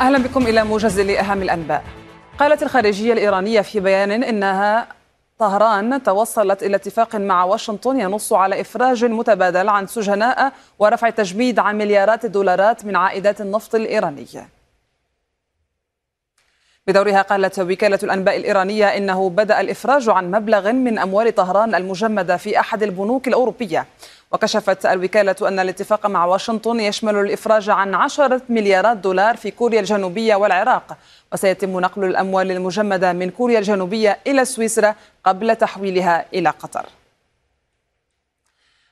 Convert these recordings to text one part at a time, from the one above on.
أهلا بكم إلى موجز لأهم الأنباء. قالت الخارجية الإيرانية في بيان إنها طهران توصلت إلى اتفاق مع واشنطن ينص على إفراج متبادل عن سجناء ورفع تجميد عن مليارات الدولارات من عائدات النفط الإيرانية. بدورها قالت وكالة الأنباء الإيرانية إنه بدأ الإفراج عن مبلغ من أموال طهران المجمدة في أحد البنوك الأوروبية. وكشفت الوكالة أن الاتفاق مع واشنطن يشمل الإفراج عن عشرة مليارات دولار في كوريا الجنوبية والعراق وسيتم نقل الأموال المجمدة من كوريا الجنوبية إلى سويسرا قبل تحويلها إلى قطر.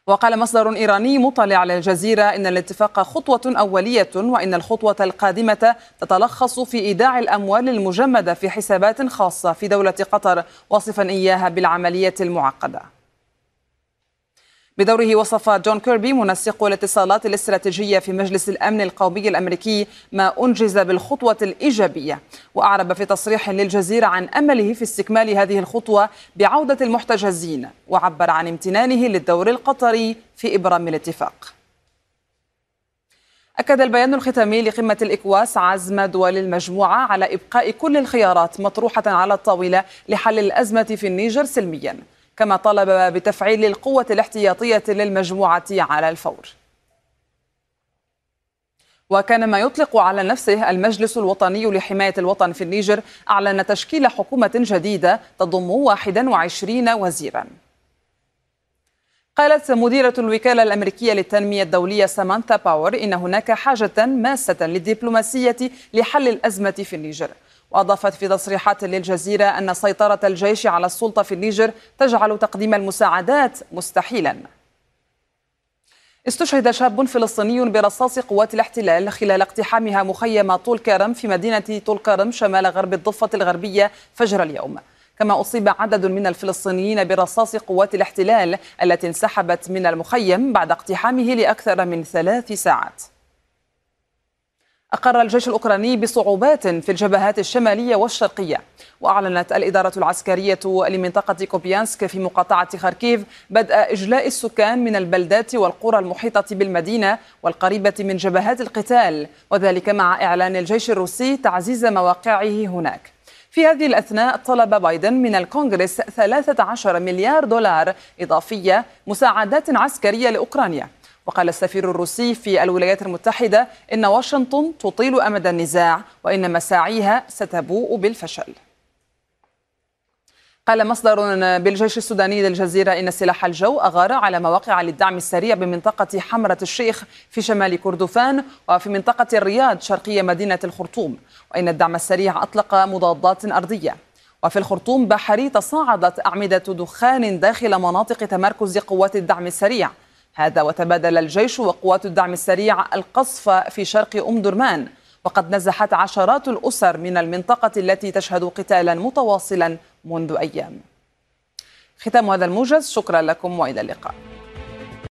وقال مصدر إيراني مطلع على الجزيرة إن الاتفاق خطوة أولية وإن الخطوة القادمة تتلخص في إيداع الأموال المجمدة في حسابات خاصة في دولة قطر واصفا إياها بالعملية المعقدة. بدوره وصف جون كيربي منسق الاتصالات الاستراتيجية في مجلس الأمن القومي الأمريكي ما أنجز بالخطوة الإيجابية. وأعرب في تصريح للجزيرة عن أمله في استكمال هذه الخطوة بعودة المحتجزين وعبر عن امتنانه للدور القطري في إبرام الاتفاق. أكد البيان الختامي لقمة الإكواس عزم دول المجموعة على إبقاء كل الخيارات مطروحة على الطاولة لحل الأزمة في النيجر سلمياً. كما طلب بتفعيل القوة الاحتياطية للمجموعة على الفور. وكان ما يطلق على نفسه المجلس الوطني لحماية الوطن في النيجر أعلن تشكيل حكومة جديدة تضم 21 وزيراً. قالت مديرة الوكالة الأمريكية للتنمية الدولية سامانثا باور إن هناك حاجة ماسة للدبلوماسية لحل الأزمة في النيجر. وأضافت في تصريحات للجزيرة أن سيطرة الجيش على السلطة في النيجر تجعل تقديم المساعدات مستحيلا. استشهد شاب فلسطيني برصاص قوات الاحتلال خلال اقتحامها مخيم طول كرم في مدينة طول كرم شمال غرب الضفة الغربية فجر اليوم. كما أصيب عدد من الفلسطينيين برصاص قوات الاحتلال التي انسحبت من المخيم بعد اقتحامه لأكثر من ثلاث ساعات. أقر الجيش الأوكراني بصعوبات في الجبهات الشمالية والشرقية وأعلنت الإدارة العسكرية لمنطقة كوبيانسك في مقاطعة خاركيف بدء إجلاء السكان من البلدات والقرى المحيطة بالمدينة والقريبة من جبهات القتال وذلك مع إعلان الجيش الروسي تعزيز مواقعه هناك. في هذه الأثناء طلب بايدن من الكونغرس 13 مليار دولار إضافية مساعدات عسكرية لأوكرانيا. وقال السفير الروسي في الولايات المتحدة إن واشنطن تطيل أمد النزاع وإن مساعيها ستبوء بالفشل. قال مصدر بالجيش السوداني للجزيرة إن سلاح الجو أغار على مواقع للدعم السريع بمنطقة حمرة الشيخ في شمال كردفان وفي منطقة الرياض شرقية مدينة الخرطوم وإن الدعم السريع أطلق مضادات أرضية. وفي الخرطوم بحري تصاعدت أعمدة دخان داخل مناطق تمركز قوات الدعم السريع هذا وتبادل الجيش وقوات الدعم السريع القصف في شرق أم درمان. وقد نزحت عشرات الأسر من المنطقة التي تشهد قتالا متواصلا منذ أيام. ختام هذا الموجز شكرا لكم وإلى اللقاء.